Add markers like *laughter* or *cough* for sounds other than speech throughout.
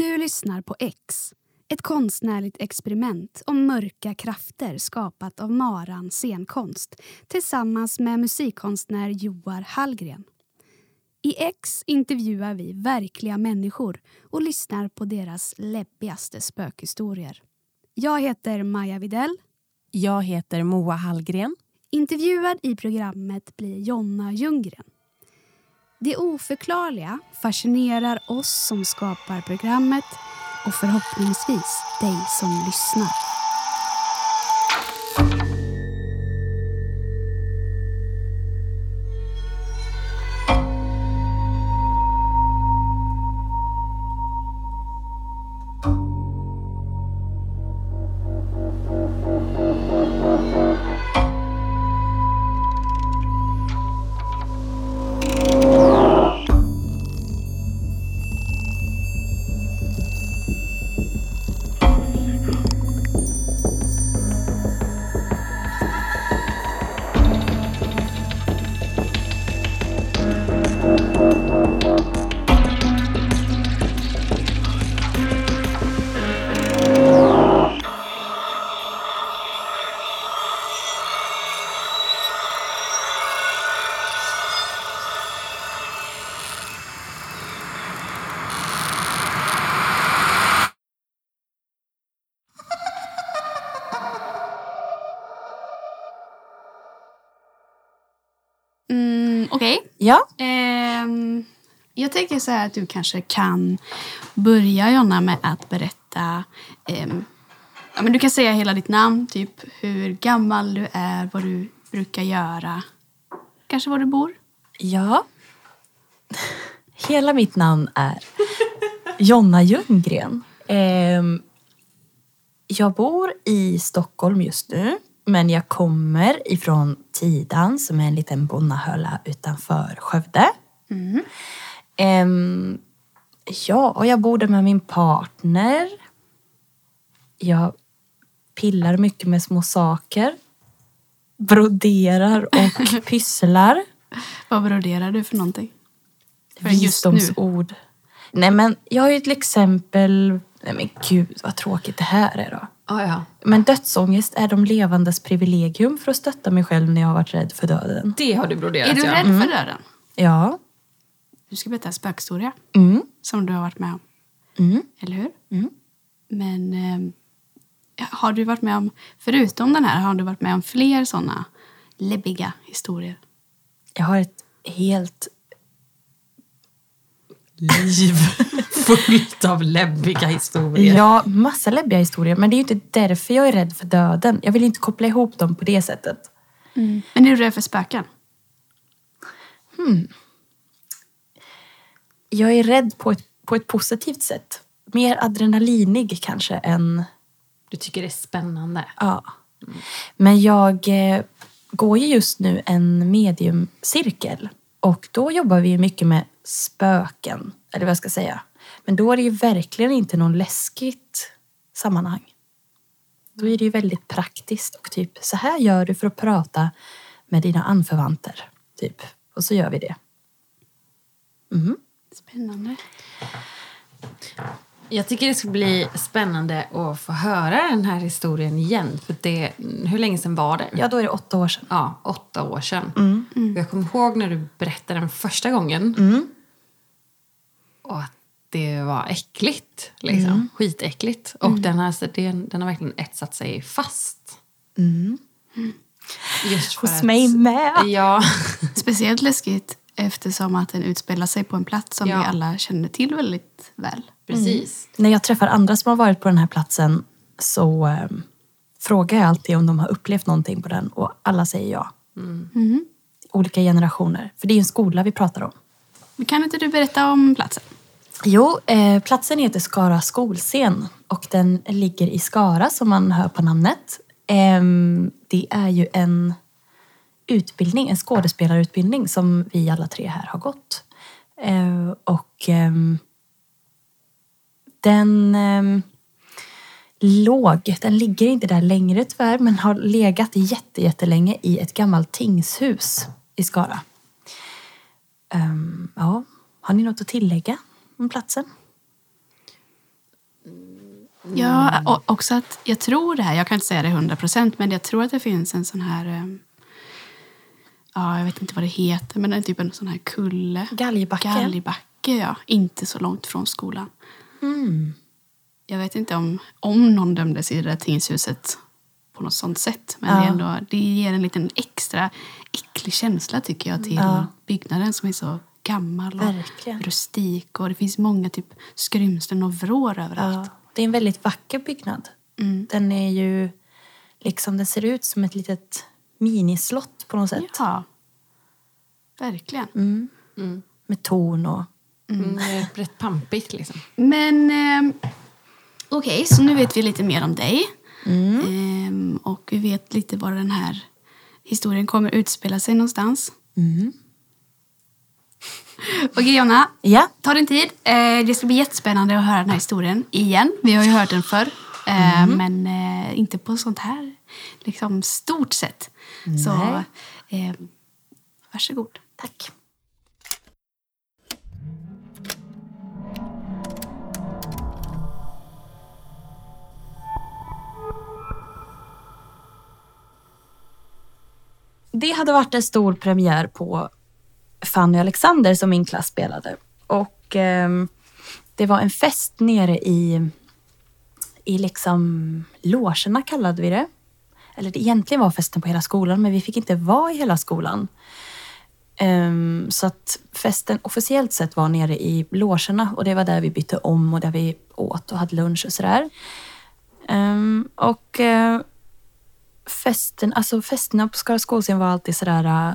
Du lyssnar på X, ett konstnärligt experiment om mörka krafter skapat av Maran scenkonst tillsammans med musikkonstnär Joar Hallgren. I X intervjuar vi verkliga människor och lyssnar på deras läbbigaste spökhistorier. Jag heter Maja Videll. Jag heter Moa Hallgren. Intervjuad i programmet blir Jonna Ljunggren. Det oförklarliga fascinerar oss som skapar programmet och förhoppningsvis dig som lyssnar. Ja. Ehm, jag tänker så här att du kanske kan börja Jonna med att berätta. ehm, ja, men du kan säga hela ditt namn, typ hur gammal du är, vad du brukar göra. Kanske var du bor. Ja. *laughs* Hela mitt namn är Jonna Ljunggren. Ehm, jag bor i Stockholm just nu. Men jag kommer ifrån Tidan som är en liten bonnahöla utanför Skövde. Ehm, ja, och jag bor där med min partner. Jag pillar mycket med små saker. Broderar och *laughs* pysslar. Vad broderar du för någonting? För. Visdomsord. Nej men jag har ju till exempel... Nej men gud vad tråkigt det här är då. Ah, ja. Men dödsångest är de levandes privilegium för att stötta mig själv när jag har varit rädd för döden. Det har du broderat Är du ja. rädd för döden? Ja. Du ska berätta en spökhistoria Mm. som du har varit med om. Mm. Eller hur? Mm. Men ehm, har du varit med om, förutom den här, har du varit med om fler sådana läbbiga historier? Jag har ett helt... Liv *laughs* fullt av läbbiga historier. Ja, massa läbbiga historier. Men det är ju inte därför jag är rädd för döden. Jag vill inte koppla ihop dem på det sättet. Men är du rädd för spöken? Jag är rädd på ett, på ett positivt sätt. Mer adrenalinig kanske än... Du tycker det är spännande. Ja. Men jag eh, går ju just nu en mediumcirkel. Och då jobbar vi mycket med spöken. Eller vad jag ska säga. Men då är det ju verkligen inte någon läskigt sammanhang. Då är det ju väldigt praktiskt och typ så här gör du för att prata med dina anförvanter. Typ. Och så gör vi det. Mhm. Spännande. Jag tycker det ska bli spännande att få höra den här historien igen. För det, hur länge sedan var det? Ja, då är det åtta år sedan. Ja, åtta år sedan. Mm. Jag kommer ihåg när du berättade den första gången. Mm. Och att det var äckligt. Liksom. Mm. Skitäckligt. Och den, här, den, den har verkligen etsat sig fast. Mm. Just Hos att- mig med. Ja. *laughs* Speciellt läskigt eftersom att den utspelar sig på en plats som Ja. vi alla känner till väldigt väl. Precis. När jag träffar andra som har varit på den här platsen så eh, frågar jag alltid om de har upplevt någonting på den och alla säger ja. Mhm. Olika generationer. För det är ju en skola vi pratar om. Kan inte du berätta om platsen? Jo, eh, platsen heter Skara skolscen och den ligger i Skara som man hör på namnet. Eh, det är ju en utbildning, en skådespelarutbildning som vi alla tre här har gått. Eh, och ehm, den ehm, låg, den ligger inte där längre tyvärr, men har legat jätte, jättelänge i ett gammalt tingshus i Skara. Ehm, ja, har ni något att tillägga om platsen? Ja, och också att jag tror det här, jag kan inte säga det 100 procent, men jag tror att det finns en sån här, eh, ja jag vet inte vad det heter, men det är typ en sån här kulle. Galgbacke. Galgbacke, ja. Inte så långt från skolan. Mm. Jag vet inte om, om någon dömdes i det där tingshuset på något sånt sätt. Men Ja. det, ändå, det ger en liten extra äcklig känsla tycker jag till Ja. byggnaden som är så gammal och Verkligen. rustik. Och det finns många typ skrymslen och vrår överallt. Ja, det är en väldigt vacker byggnad. Mm. Den är ju liksom, den ser ut som ett litet minislott på något sätt. Ja, verkligen. Mm. Med torn och... Mm. Det är rätt pampigt liksom. Men eh, okej, så nu vet vi lite mer om dig. Ehm, och vi vet lite var den här historien kommer utspela sig någonstans. Mm. Okej Jonna, Ja. ta din tid. Eh, det ska bli jättespännande att höra den här historien igen. Vi har ju hört den förr. Eh, Men eh, inte på sånt här liksom, stort sätt. Så eh, varsågod. Tack. Det hade varit en stor premiär på Fanny och Alexander som min klass spelade. Och eh, det var en fest nere i, i liksom logerna kallade vi det. Eller det egentligen var festen på hela skolan, men vi fick inte vara i hela skolan. Um, så att festen officiellt sett var nere i logerna och det var där vi bytte om och där vi åt och hade lunch och sådär. Um, och uh, festen, alltså festerna på Skara skolscen var alltid sådär uh,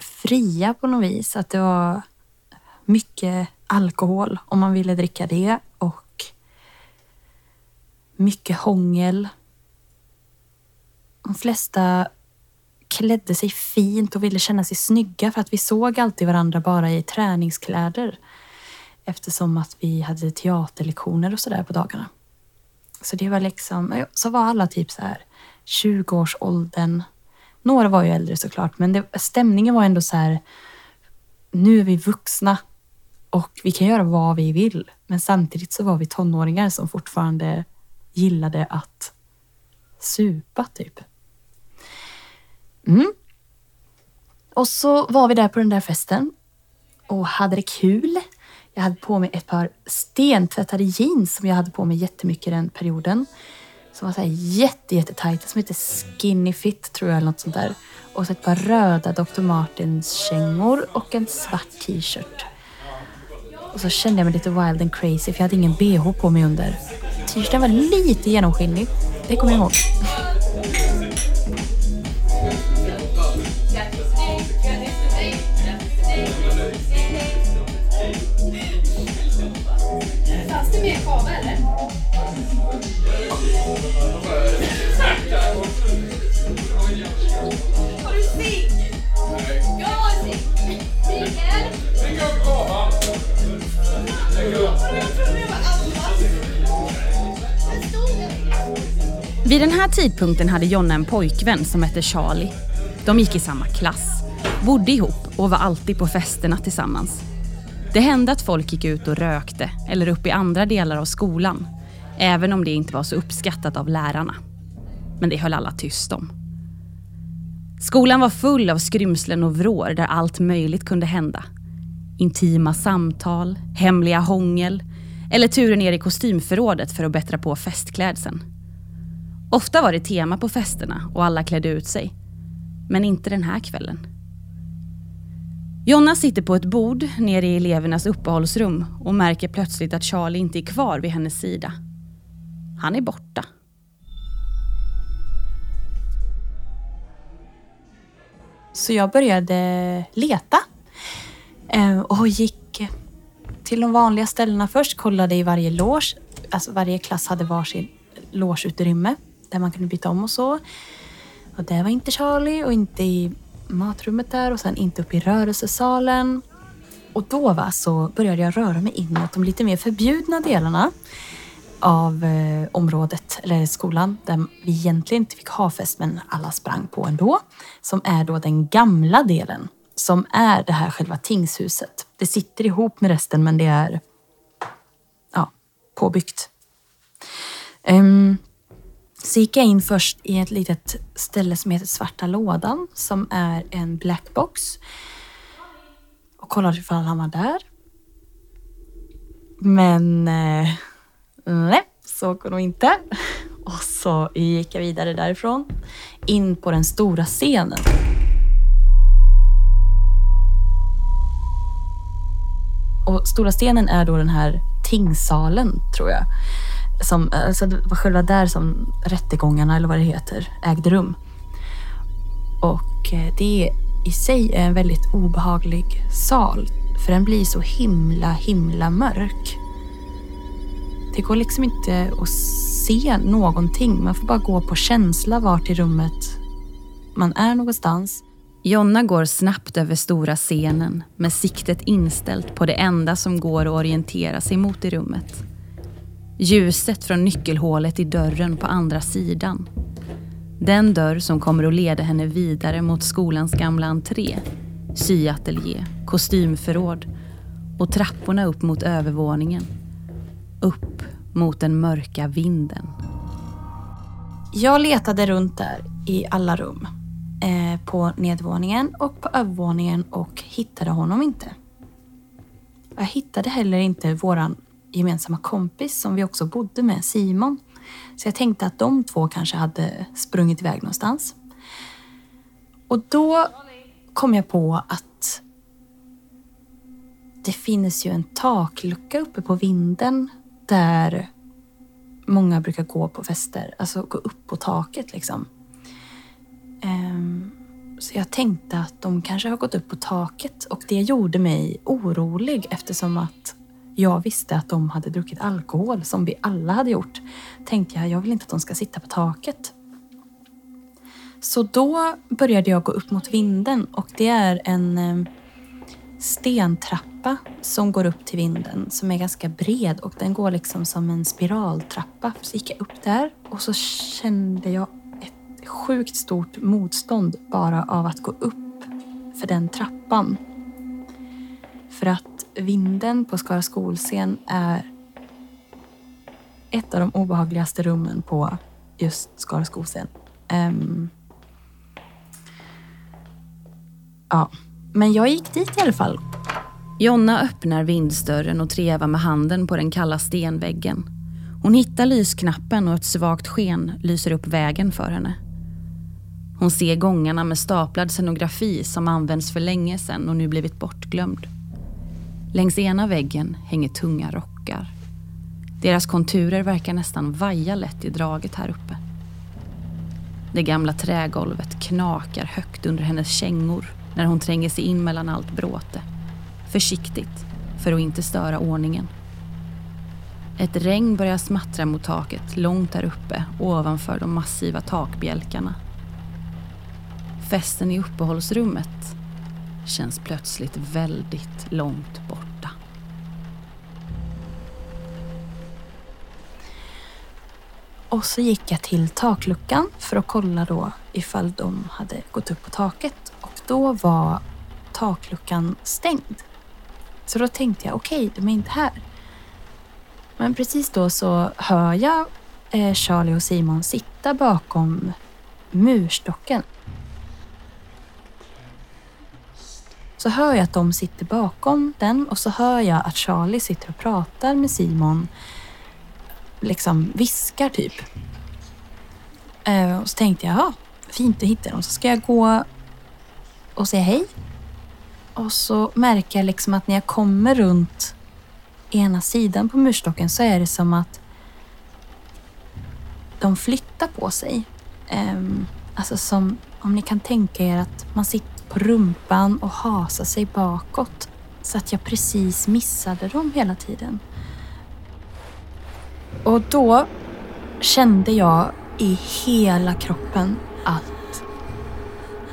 fria på något vis. Att det var mycket alkohol om man ville dricka det och mycket hångel. De flesta klädde sig fint och ville känna sig snygga för att vi såg alltid varandra bara i träningskläder. Eftersom att vi hade teaterlektioner och sådär på dagarna. Så det var liksom, så var alla typ så här 20-årsåldern. Några var ju äldre såklart, men det, stämningen var ändå så här, nu är vi vuxna och vi kan göra vad vi vill. Men samtidigt så var vi tonåringar som fortfarande gillade att supa typ. Mm. Och så var vi där på den där festen och hade det kul. Jag hade på mig ett par stentvättade jeans som jag hade på mig jättemycket den perioden. Som var så här jätte, jättetajta, som heter skinny fit tror jag eller något sånt där. Och så ett par röda Dr. Martens kängor och en svart t-shirt. Och så kände jag mig lite wild and crazy för jag hade ingen bh på mig under. T-shirten var lite genomskinlig. Det kommer jag ihåg. Vid den här tidpunkten hade Jonna en pojkvän som hette Charlie. De gick i samma klass, bodde ihop och var alltid på festerna tillsammans. Det hände att folk gick ut och rökte eller upp i andra delar av skolan, även om det inte var så uppskattat av lärarna. Men det höll alla tyst om. Skolan var full av skrymslen och vrår där allt möjligt kunde hända. Intima samtal, hemliga hångel eller turer ner i kostymförrådet för att bättra på festklädseln. Ofta var det tema på festerna och alla klädde ut sig. Men inte den här kvällen. Jonna sitter på ett bord nere i elevernas uppehållsrum och märker plötsligt att Charlie inte är kvar vid hennes sida. Han är borta. Så jag började leta eh, och gick till de vanliga ställena först. Kollade i varje loge. Alltså varje klass hade varsin logeutrymme där man kunde byta om och så. Och där var inte Charlie och inte i matrummet där och sen inte uppe i rörelsesalen. Och då va, så började jag röra mig inåt de lite mer förbjudna delarna av eh, området, eller skolan, där vi egentligen inte fick ha fest men alla sprang på ändå. Som är då den gamla delen, som är det här själva tingshuset. Det sitter ihop med resten men det är ja, påbyggt. Um, så gick jag in först i ett litet ställe som heter Svarta lådan som är en blackbox. Och kollade ifall han var där. Men eh, nej, såg nog inte. Och så gick jag vidare därifrån in på den stora scenen. Och stora scenen är då den här tingssalen, tror jag. Som, alltså det var själva där som rättegångarna, eller vad det heter, ägde rum. Och eh, det i sig är en väldigt obehaglig sal. För den blir så himla, himla mörk. Det går liksom inte att se någonting. Man får bara gå på känsla vart i rummet man är någonstans. Jonna går snabbt över stora scenen med siktet inställt på det enda som går att orientera sig mot i rummet. Ljuset från nyckelhålet i dörren på andra sidan. Den dörr som kommer att leda henne vidare mot skolans gamla entré, syateljé, kostymförråd och trapporna upp mot övervåningen. Upp mot den mörka vinden. Jag letade runt där i alla rum. Eh, på nedvåningen och på övervåningen och hittade honom inte. Jag hittade heller inte våran gemensamma kompis som vi också bodde med, Simon. Så jag tänkte att de två kanske hade sprungit iväg någonstans. Och då kom jag på att det finns ju en taklucka uppe på vinden där många brukar gå på fester. Alltså gå upp på taket liksom. Um, så jag tänkte att de kanske har gått upp på taket och det gjorde mig orolig eftersom att jag visste att de hade druckit alkohol som vi alla hade gjort. Tänkte jag, jag vill inte att de ska sitta på taket. Så då började jag gå upp mot vinden och det är en eh, stentrappa som går upp till vinden som är ganska bred och den går liksom som en spiraltrappa. Så gick jag upp där och så kände jag ett sjukt stort motstånd bara av att gå upp för den trappan. För att vinden på Skara skolscen är ett av de obehagligaste rummen på just Skara skolscen. Um, ja, men jag gick dit i alla fall. Jonna öppnar vindsdörren och trevar med handen på den kalla stenväggen. Hon hittar lysknappen och ett svagt sken lyser upp vägen för henne. Hon ser gångarna med staplad scenografi som används för länge sedan och nu blivit bortglömd. Längs ena väggen hänger tunga rockar. Deras konturer verkar nästan vaja lätt i draget här uppe. Det gamla trägolvet knakar högt under hennes kängor när hon tränger sig in mellan allt bråte. Försiktigt, för att inte störa ordningen. Ett regn börjar smattra mot taket långt där uppe ovanför de massiva takbjälkarna. Festen i uppehållsrummet känns plötsligt väldigt långt borta. Och så gick jag till takluckan för att kolla då ifall de hade gått upp på taket. Och då var takluckan stängd. Så då tänkte jag, okej, okay, de är inte här. Men precis då så hör jag eh, Charlie och Simon sitta bakom murstocken. Så hör jag att de sitter bakom den och så hör jag att Charlie sitter och pratar med Simon. Liksom viskar typ. Eh, och så tänkte jag, ja, fint att hitta dem. Så ska jag gå och säga hej. Och så märker jag liksom att när jag kommer runt ena sidan på murstocken så är det som att de flyttar på sig. Ehm, alltså som om ni kan tänka er att man sitter på rumpan och hasa sig bakåt så att jag precis missade dem hela tiden. Och då kände jag i hela kroppen att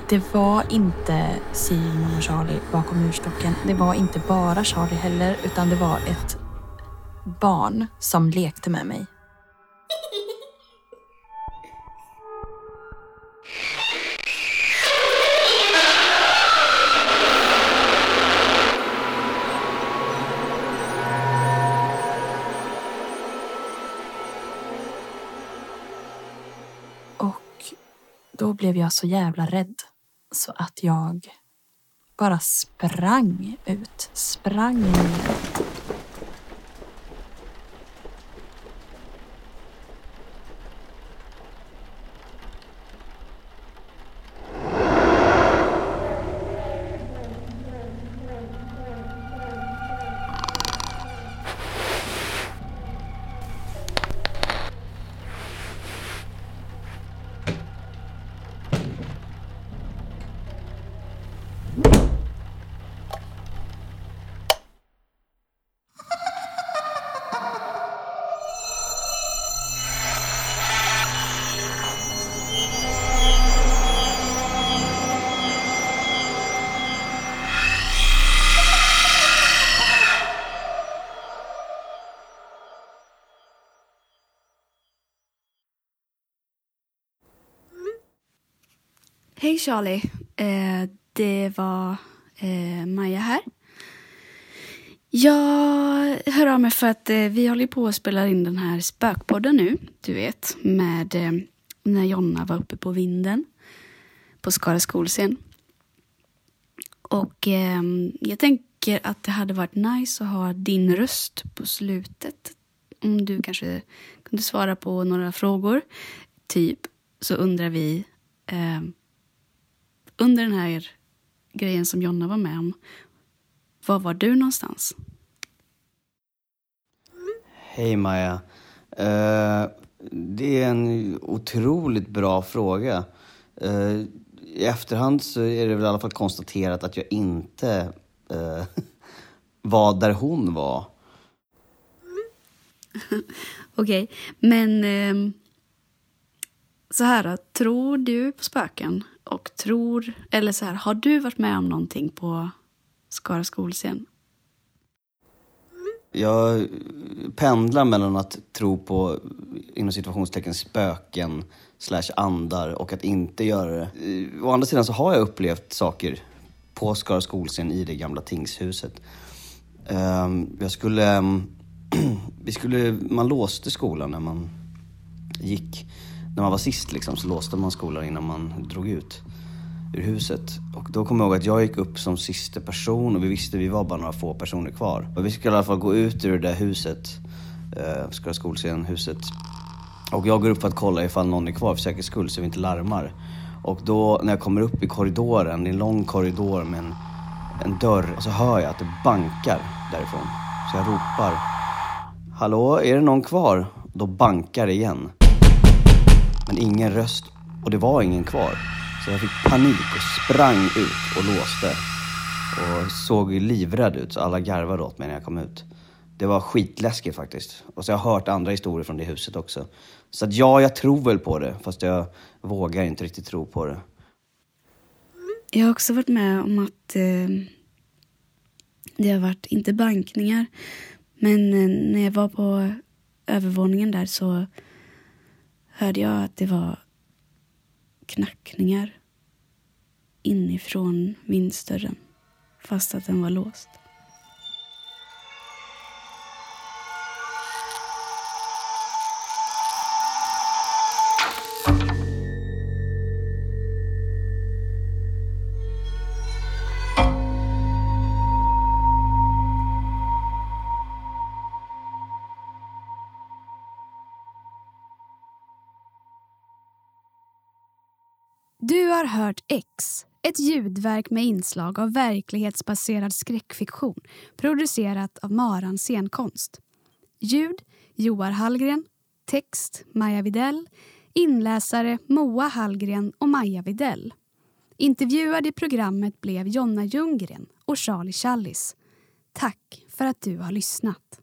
det var inte Simon och Charlie bakom murstocken. Det var inte bara Charlie heller, utan det var ett barn som lekte med mig. Blev jag så jävla rädd så att jag bara sprang ut. Sprang ner. Hej Charlie. Eh, det var eh, Maja här. Jag hör av mig för att eh, vi håller på att spela in den här spökpodden nu, du vet, med eh, när Jonna var uppe på vinden på Skara skolscen. Och eh, jag tänker att det hade varit nice att ha din röst på slutet. Om du kanske kunde svara på några frågor. Typ så undrar vi eh, under den här grejen som Jonna var med om, var var du någonstans? Hej Maja. Uh, det är en otroligt bra fråga. Uh, I efterhand så är det väl i alla fall konstaterat att jag inte uh, *laughs* var där hon var. *laughs* Okej, okay. men ehm, så här tror du på spöken? Och tror, eller så här, har du varit med om någonting på Skara skolscen? Jag pendlar mellan att tro på, inom situationstecken, spöken slash andar och att inte göra det. Å andra sidan så har jag upplevt saker på Skara skolscen i det gamla tingshuset. Ehm, jag skulle, *clears throat* vi skulle, man låste skolan när man gick när man var sist liksom, så låste man skolan innan man drog ut ur huset. Och då kommer jag ihåg att jag gick upp som sista person och vi visste att vi var bara några få personer kvar. Och vi skulle i alla fall gå ut ur det där huset, eh, Skara skolscen-huset. Och jag går upp för att kolla ifall någon är kvar för säkerhets skull så vi inte larmar. Och då när jag kommer upp i korridoren, det är en lång korridor med en, en dörr, så hör jag att det bankar därifrån. Så jag ropar. Hallå, är det någon kvar? Då bankar det igen. Men ingen röst och det var ingen kvar. Så jag fick panik och sprang ut och låste. Och såg livrädd ut så alla garvade åt mig när jag kom ut. Det var skitläskigt faktiskt. Och så har jag hört andra historier från det huset också. Så att ja, jag tror väl på det. Fast jag vågar inte riktigt tro på det. Jag har också varit med om att eh, det har varit, inte bankningar, men eh, när jag var på övervåningen där så hörde jag att det var knackningar inifrån vindsdörren fast att den var låst. Du har hört X, ett ljudverk med inslag av verklighetsbaserad skräckfiktion producerat av Maran scenkonst. Ljud Joar Hallgren, text Maja Videll, inläsare Moa Hallgren och Maja Videll. Intervjuad i programmet blev Jonna Ljunggren och Charlie Challis. Tack för att du har lyssnat.